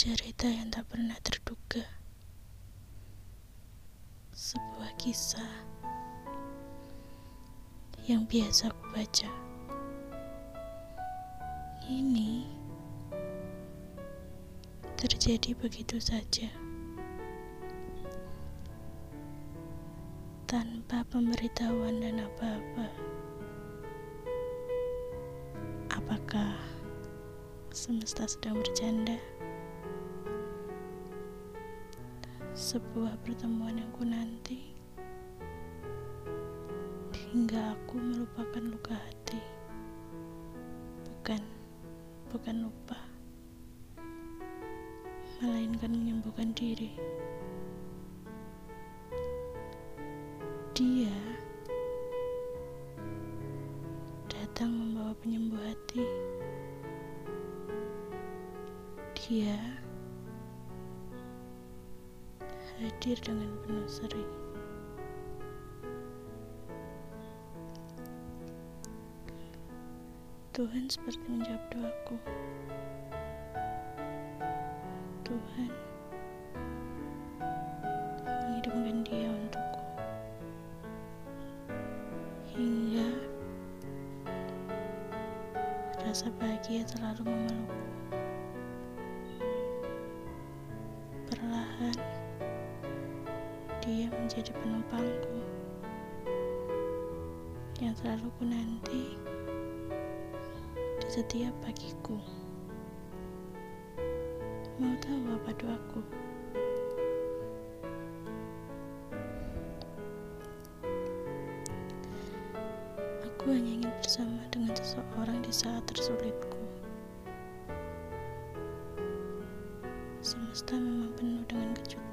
Cerita yang tak pernah terduga. Sebuah kisah yang biasa aku baca. Ini terjadi begitu saja. Tanpa pemberitahuan dan apa-apa. Apakah semesta sedang bercanda? Sebuah pertemuan yang ku nanti hingga aku melupakan luka hati. Bukan bukan lupa melainkan menyembuhkan diri. Dia datang membawa penyembuh hati. Dia hadir dengan penuh seri. Tuhan seperti menjawab doaku. Tuhan mengirimkan dia untukku. Hingga rasa bahagia selalu memelukku. Perlahan dia menjadi penumpangku yang selalu ku nanti di setiap pagiku. Mau tahu apa doaku? Aku hanya ingin bersama dengan seseorang di saat tersulitku. Semesta memang penuh dengan kejutan.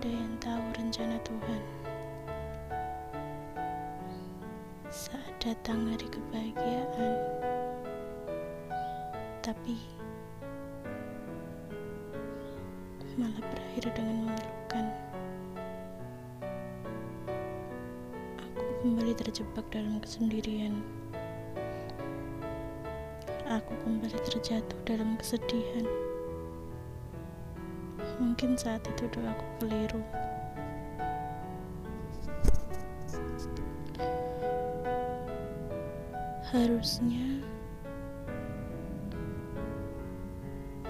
Ada yang tahu rencana Tuhan. Saat datang hari kebahagiaan, tapi malah berakhir dengan memilukan. Aku kembali terjebak dalam kesendirian. Aku kembali terjatuh dalam kesedihan. Mungkin saat itu doaku keliru. Harusnya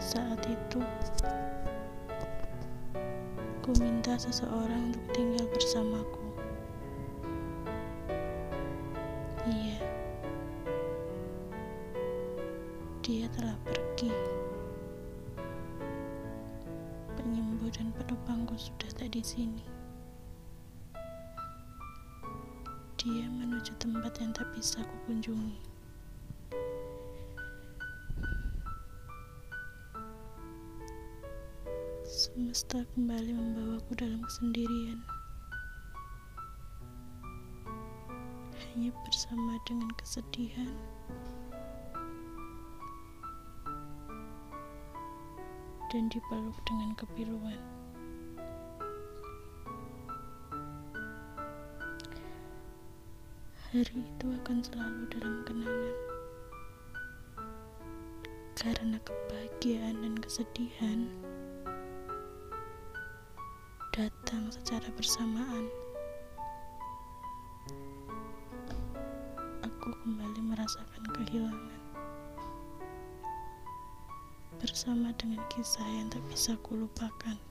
saat itu ku minta seseorang untuk tinggal bersamaku. Iya, dia telah pergi. Penyembuh dan penopangku sudah tak di sini. Dia menuju tempat yang tak bisa kunjungi. Semesta kembali membawaku dalam kesendirian. Hanya bersama dengan kesedihan. Dan dipeluk dengan kepiluan. Hari itu akan selalu dalam kenangan. Karena kebahagiaan dan kesedihan datang secara bersamaan. Aku kembali merasakan kehilangan. Bersama dengan kisah yang tak bisa kulupakan.